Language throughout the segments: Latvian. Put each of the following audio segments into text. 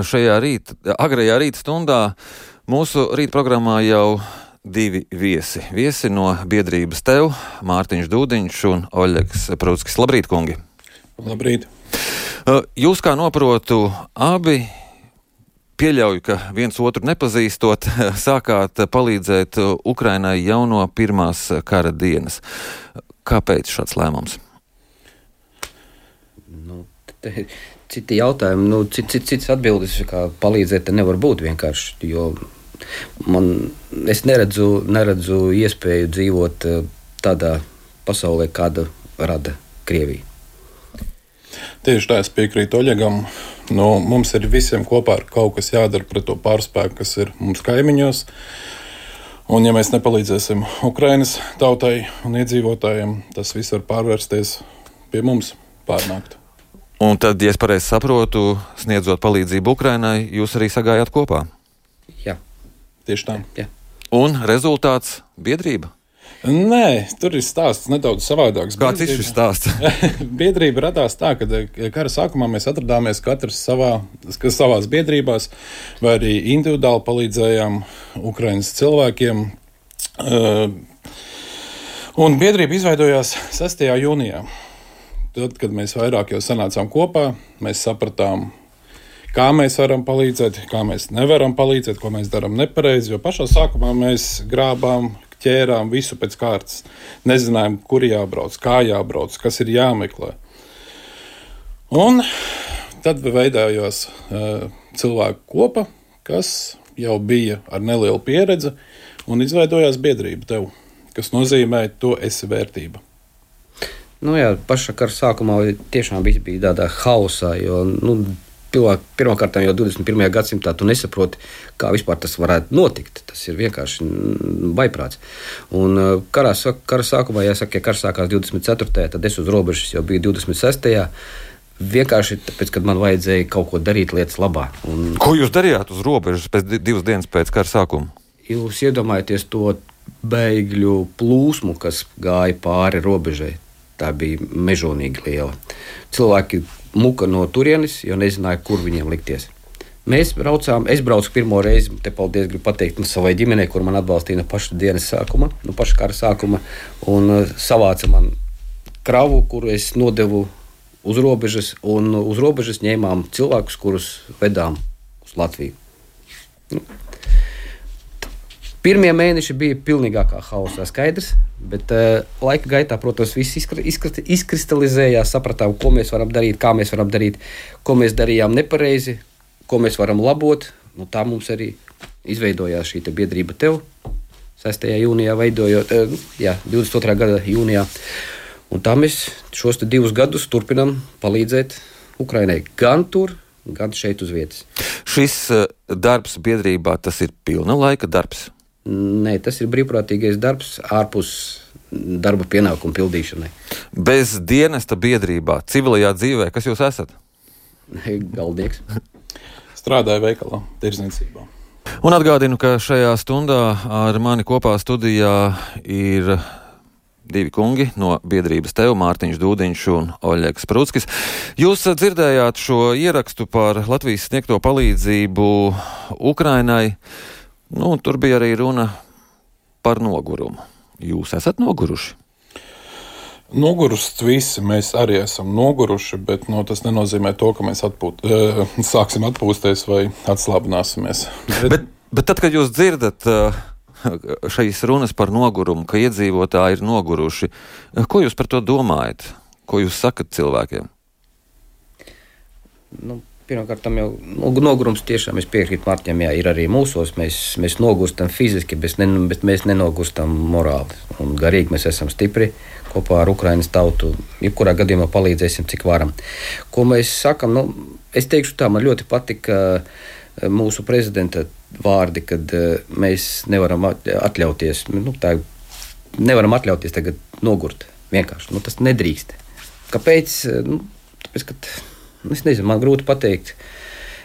Šajā rīta, agrajā rīta stundā mūsu rīta programmā jau divi viesi. Viesi no biedrības tev, Mārtiņš Dūdiņš un Oļegs Prūtskis. Labrīt, kungi! Labrīt! Jūs, kā noprotu, abi pieļauju, ka viens otru nepazīstot, sākāt palīdzēt Ukrainai jau no pirmās kara dienas. Kāpēc šāds lēmums? Nu, te, citi jautājumi, nu, cit, cit, cits atbildes, kā palīdzēt, nevar būt vienkārši. Jo man, es neredzu, neredzu iespēju dzīvot eh, tādā pasaulē, kāda rada Krievija. Tieši tā, es piekrītu Oļegam. Nu, mums ir visiem kopā kaut kas jādara pret to pārspēku, kas ir mums kaimiņos. Un, ja mēs nepalīdzēsim Ukraiņas tautai un iedzīvotājiem, tas viss var pārvērsties pie mums, pārnākt. Un tad, ja es pareizi saprotu, sniedzot palīdzību Ukrainai, jūs arī sagājāt kopā. Jā, tieši tā. Jā. Un rezultāts - biedrība. Nē, tur ir stāsts nedaudz savādāks. Kāds ir šis stāsts? biedrība radās tā, ka kara sākumā mēs atradāmies katrs savā, savās biedrībās, vai arī individuāli palīdzējām Ukraiņas cilvēkiem. Un biedrība izveidojās 6. jūnijā. Tad, kad mēs vairāk jau sanācām kopā, mēs sapratām, kā mēs varam palīdzēt, kā mēs nevaram palīdzēt, ko mēs darām nepareizi. Jo pašā sākumā mēs grābām, ķērām visu pēc kārtas. Nezinājām, kur jābrauc, kā jābrauc, kas ir jāmeklē. Un tad veidojās uh, cilvēku kopa, kas jau bija ar nelielu pieredzi, un izveidojās biedrība tev, kas nozīmē, to esi vērtība. Nu, jā, pašā kara sākumā tiešām viss bija tādā hausā. Jo, nu, Pirmkārt, jau 21. gadsimtā tu nesaproti, kā vispār tas varētu notikt. Tas ir vienkārši vaiprāts. Un uh, karā, kara sākumā, jāsaka, ja karš sākās 24. tad es uz robežas jau biju 26. Vienkārši tāpēc, ka man vajadzēja kaut ko darīt lietas labā. Un, ko jūs darījāt uz robežas pēc divas dienas pēc kara sākuma? Jūs iedomājaties to bēgļu plūsmu, kas gāja pāri robežai tā bija mežonīgi liela. Cilvēki muka no turienes, jo nezināja, kur viņiem likties. Mēs braucām, es braucu pirmo reizi, te paldies, gribu pateikt nu, savai ģimenei, kur man atbalstīja no paša dienas sākuma, no paša kara sākuma, un uh, savāca man kravu, kuru es nodevu uz robežas, un uz robežas ņēmām cilvēkus, kurus vedām uz Latviju. Nu, Pirmie mēneši bija pilnīgākā hausā, skaidrs, bet uh, laika gaitā, protams, viss izkristalizējās, sapratām, ko mēs varam darīt, kā mēs varam darīt, ko mēs darījām nepareizi, ko mēs varam labot. Nu, tā mums arī izveidojās šī biedrība tev 6. jūnijā, veidojot, uh, jā, 22. gada jūnijā. Un tā mēs šos divus gadus turpinām palīdzēt Ukraiņai gan tur, gan šeit uz vietas. Šis uh, darbs biedrībā tas ir pilna laika darbs. Nē, tas ir brīvprātīgais darbs ārpus darba pienākumu pildīšanai. Bez dienesta biedrībā, civilajā dzīvē, kas jūs esat? Galdnieks. Strādāju veikalā, tirzniecībā. Un atgādinu, ka šajā stundā ar mani kopā studijā ir divi kungi no biedrības tev, Mārtiņš Dūdiņš un Oļegs Prūtskis. Jūs dzirdējāt šo ierakstu par Latvijas sniegto palīdzību Ukrainai. Nu, tur bija arī runa par nogurumu. Jūs esat noguruši? Noguruši visi mēs arī esam noguruši, bet nu, tas nenozīmē to, ka mēs atpūt, uh, sāksim atpūsties vai atslābināsimies. Bet, bet, bet tad, kad jūs dzirdat uh, šīs runas par nogurumu, ka iedzīvotāji ir noguruši, ko jūs par to domājat? Ko jūs sakat cilvēkiem? Nu, Pirmkārt, jau nu, nogurums tiešām es piekrītu Mārķiem, jā, ir arī mūsos. Mēs, mēs nogustam fiziski, bet, ne, bet mēs nenogustam morāli. Un garīgi mēs esam stipri kopā ar Ukraiņas tautu. Jebkurā gadījumā palīdzēsim, cik varam. Ko mēs sakam? Nu, es teikšu tā, man ļoti patika eh, mūsu prezidenta vārdi, kad eh, mēs nevaram atļauties, nu, tā, nevaram atļauties tagad nogurt. Vienkārši nu, tas nedrīkst. Kāpēc? Nu, tāpēc, ka Es nezinu, man grūti pateikt.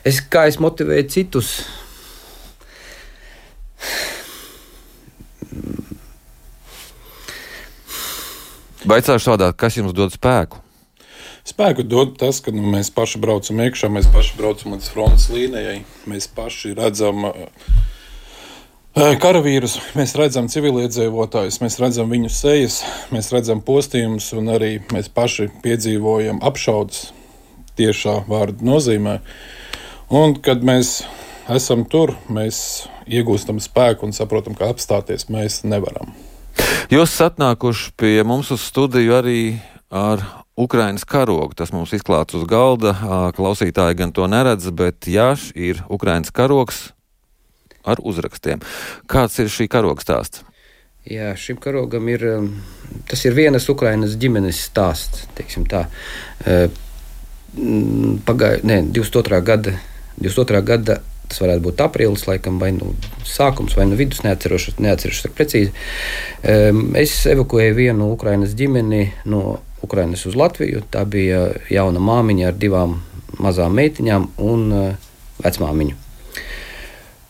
Es, kā es motivēju citus? Vaicāšu tādā, kas jums dod spēku? Spēku dod tas, ka nu, mēs paši braucam iekšā, mēs paši braucam līdz frontes līnijai, mēs paši redzam karavīrus, mēs redzam civiliedzīvotājus, mēs redzam viņu sejas, mēs redzam postījumus un arī mēs paši piedzīvojam apšaudas tiešā vārda nozīmē. Un kad mēs esam tur, mēs iegūstam spēku un saprotam, ka apstāties mēs nevaram. Jūs esat atnākuši pie mums uz studiju arī ar Ukraiņas karogu. Tas mums izklāts uz galda. Klausītāji gan to neredz, bet jā, ir Ukraiņas karogs ar uzrakstiem. Kāds ir šī karoga stāsts? Jā, šim karogam ir, tas ir vienas Ukrainas ģimenes stāsts. Pagājušā, ne, 22. gada, 22. gada Tas varētu būt aprīlis, laikam, vai nu sākums, vai nu vidus, neatceros, neatceros precīzi. Es evakuēju vienu Ukraiņas ģimeni no Ukraiņas uz Latviju. Tā bija jauna māmiņa ar divām mazām meitiņām un eh, vecmāmiņu.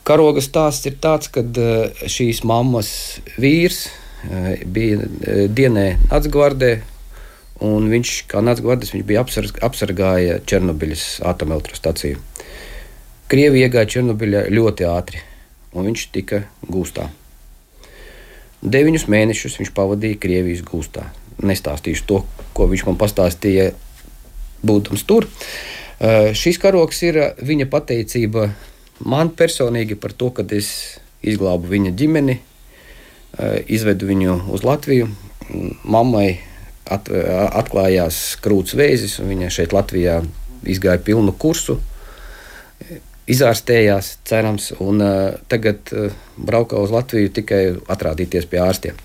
Karoga stāsts ir tāds, ka eh, šīs mammas vīrs eh, bija dienē Nācgvardē, un viņš kā Nācgvardes bija apsargājis Černobiļas atomelektrostaciju. Krievija iegāja Černobiļā ļoti ātri, un viņš tika gūstā. Deviņus mēnešus viņš pavadīja Krievijas gūstā. Nestāstīšu to, ko viņš man pastāstīja, būdams tur. Uh, šis karoks ir viņa pateicība man personīgi par to, ka es izglābu viņa ģimeni, uh, izvedu viņu uz Latviju. Mammai at, atklājās krūts vēzis, un viņa šeit Latvijā izgāja pilnu kursu izārstējās, cerams, un uh, tagad uh, braukā uz Latviju tikai atrādīties pie ārstiem.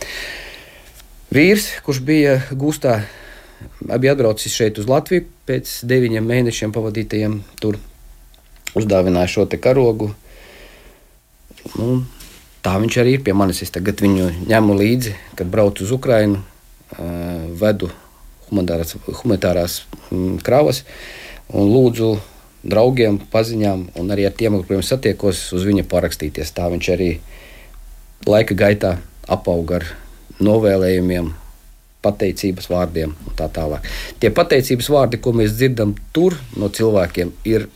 Vīrs, kurš bija gūstā, bija atbraucis šeit uz Latviju pēc deviņiem mēnešiem pavadītajiem tur, uzdāvināja šo karogu. Nu, tā viņš arī ir pie manis. Es tagad viņu ņemu līdzi, kad braucu uz Ukrajinu, vedu humanitārās, humanitārās mm, kravas un lūdzu draugiem, paziņām un arī ar tiem, ar kuriem satiekos, uz viņa parakstīties. Tā viņš arī laika gaitā apauga ar novēlējumiem, pateicības vārdiem un tā tālāk. Tie pateicības vārdi, ko mēs dzirdam tur no cilvēkiem, ir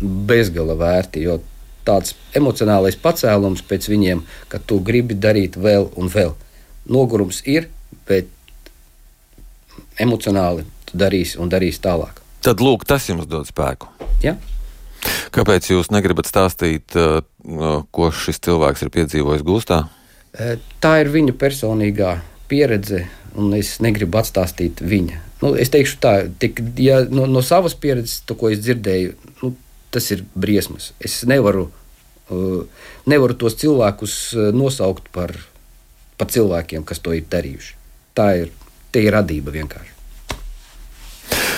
bezgala vērti. Jo tāds emocionālais pacēlums pēc viņiem, ka tu gribi darīt vēl un vēl. Nogurums ir, bet emocionāli tu darīsi un darīsi tālāk. Tad lūk, tas jums dod spēku. Ja? Kāpēc jūs negribat stāstīt, uh, uh, ko šis cilvēks ir piedzīvojis gūstā? E, tā ir viņa personīgā pieredze, un es negribu atstāstīt viņa. Nu, es teikšu, tā, tik, ja, no, no savas pieredzes, to, ko es dzirdēju, nu, tas ir briesmas. Es nevaru, uh, nevaru tos cilvēkus nosaukt par, par cilvēkiem, kas to ir darījuši. Tā ir, ir radība vienkārši.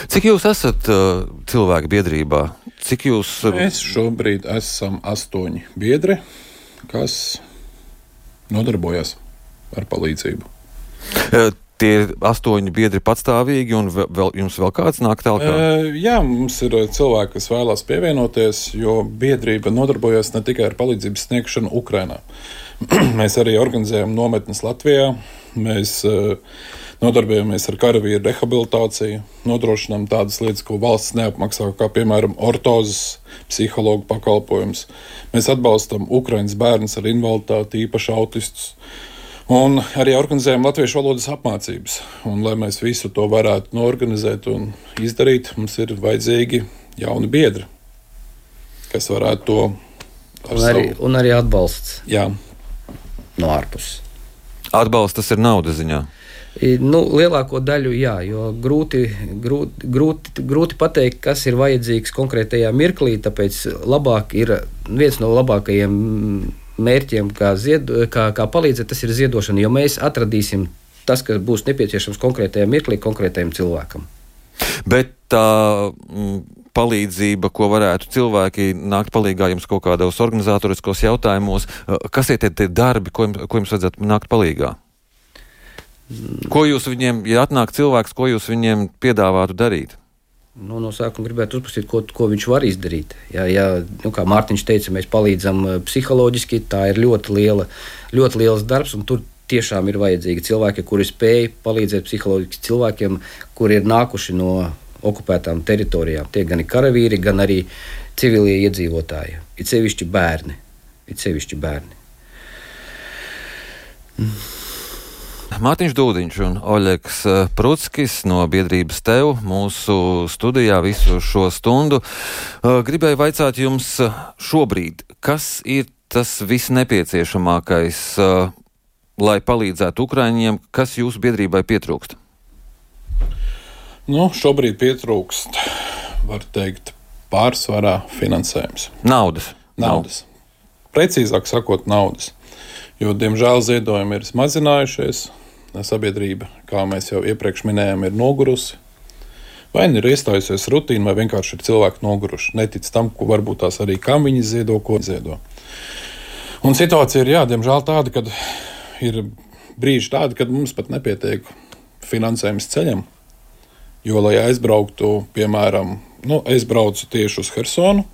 Cik jūs esat uh, cilvēku biedrībā? Cik jūs? Uh... Mēs šobrīd esam astoņi biedri, kas nodarbojas ar palīdzību. Uh, tie ir astoņi biedri patstāvīgi, un vēl, jums vēl kāds nāk tālāk? Uh, jā, mums ir cilvēki, kas vēlās pievienoties, jo biedrība nodarbojas ne tikai ar palīdzības sniegšanu Ukrajinā. Mēs arī organizējam nometnes Latvijā. Mēs uh, nodarbojamies ar karavīru rehabilitāciju, nodrošinām tādas lietas, ko valsts neapmaksā, kā piemēram ortozes, psihologu pakalpojums. Mēs atbalstam Ukraiņas bērnus ar invaliditāti, īpaši autistus. Un arī organizējam latviešu valodas apmācības. Un, lai mēs visu to varētu norganizēt un izdarīt, mums ir vajadzīgi jauni biedri, kas varētu to un arī, savu... un arī atbalsts Jā. no ārpuses. Atbalsts tas ir naudas ziņā. Nu, lielāko daļu jā, jo grūti, grūti, grūti, grūti pateikt, kas ir vajadzīgs konkrētajā mirklī. Tāpēc labāk ir viens no labākajiem mērķiem, kā, zied, kā, kā palīdzēt, tas ir ziedošana. Jo mēs atradīsim tas, kas būs nepieciešams konkrētajā mirklī, konkrētajam cilvēkam. Bet tā m, palīdzība, ko varētu cilvēki nākt palīdzīgā jums kaut kādos organizatoriskos jautājumos, kas ir tie, tie darbi, ko jums, ko jums vajadzētu nākt palīdzīgā? Ko jūs viņiem, ja atnāk cilvēks, ko jūs viņiem piedāvātu darīt? Nu, no sākuma gribētu uzprasīt, ko, ko viņš var izdarīt. Ja, ja, nu, kā Mārtiņš teica, mēs palīdzam eh, psiholoģiski, tā ir ļoti, liela, ļoti liels darbs. Tur tiešām ir vajadzīgi cilvēki, kuri spēj palīdzēt psiholoģiski cilvēkiem, kuri ir nākuši no okupētām teritorijām. Tie gan ir karavīri, gan arī civilie iedzīvotāji, it sevišķi bērni. It sevišķi bērni. Mm. Mārtiņš Dūdiņš un Oļegs eh, Prutskis no biedrības tev mūsu studijā visu šo stundu. Eh, gribēju vaicāt jums eh, šobrīd, kas ir tas visnepieciešamākais, lai palīdzētu Ukraiņiem, kas jūsu biedrībai pietrūkst? Nu, šobrīd pietrūkst, var teikt, pārsvarā finansējums. Naudas. Naudas. Precīzāk sakot, naudas. Jo, diemžēl, ziedojumi ir mazinājušies, sabiedrība, kā mēs jau iepriekš minējām, ir nogurusi. Vai nu ir iestājusies rutīna, vai vienkārši ir cilvēki noguruši. Netic tam, ko varbūt tās arī kam viņi ziedo, ko ziedo. Un situācija ir, jā, diemžēl tāda, ka ir brīži tādi, kad mums pat nepietiek finansējums ceļam. Jo, lai aizbrauktu, piemēram, nu, es braucu tieši uz Hersonu,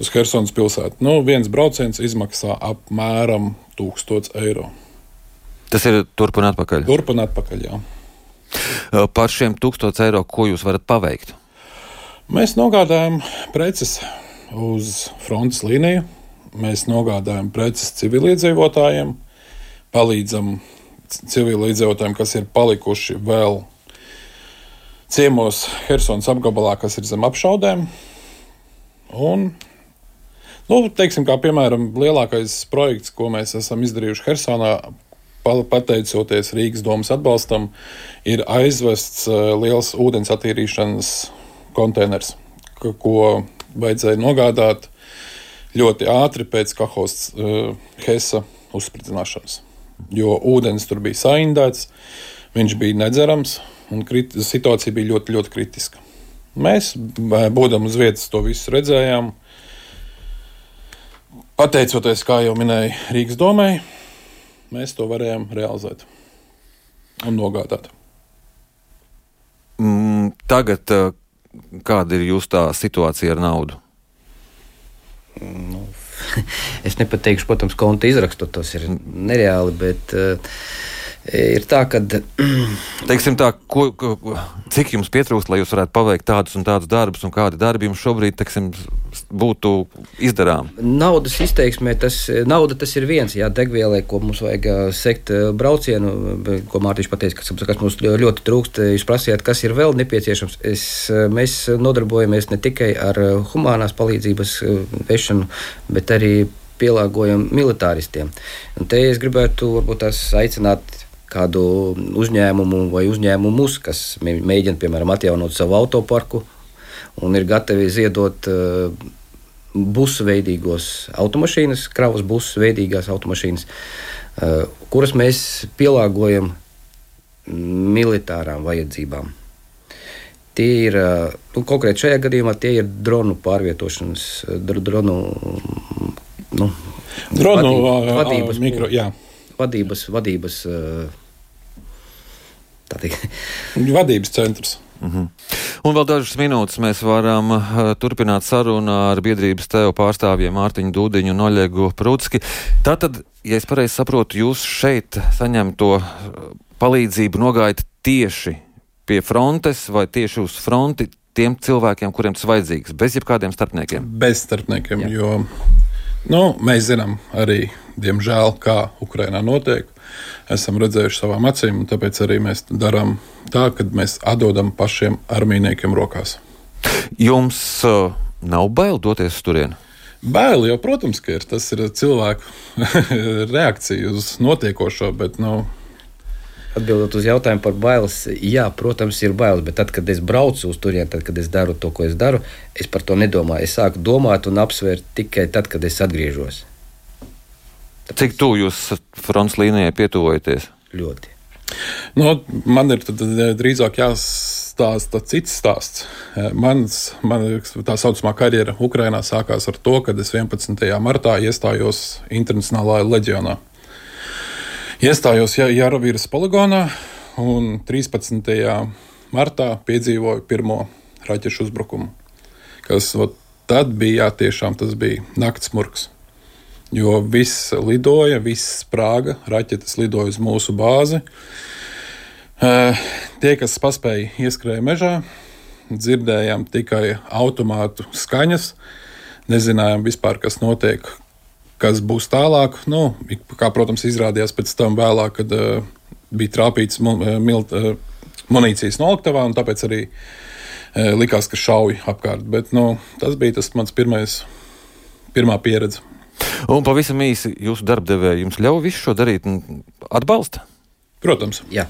uz Helsinas pilsētu, nu, viens brauciens izmaksā apmēram 1000 eiro. Tas ir turp un atpakaļ. Turp un atpakaļ, jā. Par šiem 1000 eiro, ko jūs varat paveikt? Mēs nogādājam preces uz frontes līniju, mēs nogādājam preces civiliedzīvotājiem, palīdzam civiliedzīvotājiem, kas ir palikuši vēl ciemos Helsinas apgabalā, kas ir zem apšaudēm. Un Nu, teiksim, kā piemēram, lielākais projekts, ko mēs esam izdarījuši Helsinā, pateicoties Rīgas domas atbalstam, ir aizvests eh, liels ūdens attīrīšanas konteiners, ko vajadzēja nogādāt ļoti ātri pēc Kahos uh, Hesa uzspridzināšanas. Jo ūdens tur bija saindēts, viņš bija nedzerams un kriti, situācija bija ļoti, ļoti kritiska. Mēs, būdami uz vietas, to visu redzējām. Pateicoties, kā jau minēju, Rīgas domai, mēs to varējām realizēt un nogādāt. Mm, tagad eh, kāda ir jūsu tā situācija ar naudu? Nu, es nepateikšu, protams, konta izrakstu, tas ir nereāli, bet uh, ir tā, ka. Teiksim tā, ko, ko, cik jums pietrūkst, lai jūs varētu paveikt tādus un tādus darbus, un kādi darbi jums šobrīd teiksim, būtu izdarām? Naudas izteiksmē tas, nauda tas ir viens, jā, degvielai, ko mums vajag sekt braucienu, ko Mārtiņš pateica, kas, kas mums ļoti trūkst. Jūs prasījāt, kas ir vēl nepieciešams. Es, mēs nodarbojamies ne tikai ar humanās palīdzības vešanu, bet arī pielāgojam militāristiem. Un te es gribētu varbūt tās aicināt kādu uzņēmumu vai uzņēmumus, kas mēģina, piemēram, atjaunot savu autoparku un ir gatavi ziedot uh, busu veidīgos automašīnas, kravas busu veidīgās automašīnas, uh, kuras mēs pielāgojam militārām vajadzībām. Tie ir uh, nu, konkrēti šajā gadījumā tie ir dronu pārvietošanas, dronu, nu, dronu vadības, vadības, mikro, jā. vadības, vadības Vadības centrs. Mhm. -huh. Un vēl dažas minūtes mēs varam uh, turpināt sarunu ar biedrības tev pārstāvjiem Mārtiņu Dūdiņu un Oļegu Prūtski. Tātad, ja es pareizi saprotu, jūs šeit saņemto uh, palīdzību nogājat tieši pie frontes vai tieši uz fronti tiem cilvēkiem, kuriem tas vajadzīgs, bez jebkādiem starpniekiem? Bez starpniekiem, Jā. jo nu, mēs zinām arī, diemžēl, kā Ukrainā notiek esam redzējuši savām acīm, un tāpēc arī mēs darām tā, ka mēs atdodam pašiem armijniekiem rokās. Jums uh, nav bail doties uz turieni? Bail jau, protams, ka ir. Tas ir cilvēku reakcija uz notiekošo, bet nu, Atbildot uz jautājumu par bailes, jā, protams, ir bailes, bet tad, kad es braucu uz turieni, tad, kad es daru to, ko es daru, es par to nedomāju. Es sāku domāt un apsvērt tikai tad, kad es atgriežos. Cik tuvu jūs fronts līnijai pietuvojaties? Ļoti. Nu, man ir tad, eh, drīzāk jāstāsta cits stāsts. Eh, mans, man tā saucamā karjera Ukrajinā sākās ar to, kad es 11. martā iestājos Internacionālajā leģionā. Iestājos Jāravīras poligonā un 13. martā piedzīvoju pirmo raķešu uzbrukumu. Kas ot, tad bija jā, tiešām tas bija nakts murgs jo viss lidoja, viss sprāga, raķetes lidoja uz mūsu bāzi. Tie, kas paspēja ieskrēja mežā, dzirdējām tikai automātu skaņas, nezinājām vispār, kas notiek, kas būs tālāk. Nu, kā, protams, izrādījās pēc tam vēlāk, kad uh, bija trāpīts mil, uh, munīcijas noliktavā, un tāpēc arī uh, likās, ka šauj apkārt. Bet, nu, tas bija tas mans pirmais, pirmā pieredze. Un pavisam īsi jūsu darbdevēji jums ļauj visu šo darīt un atbalsta? Protams. Jā.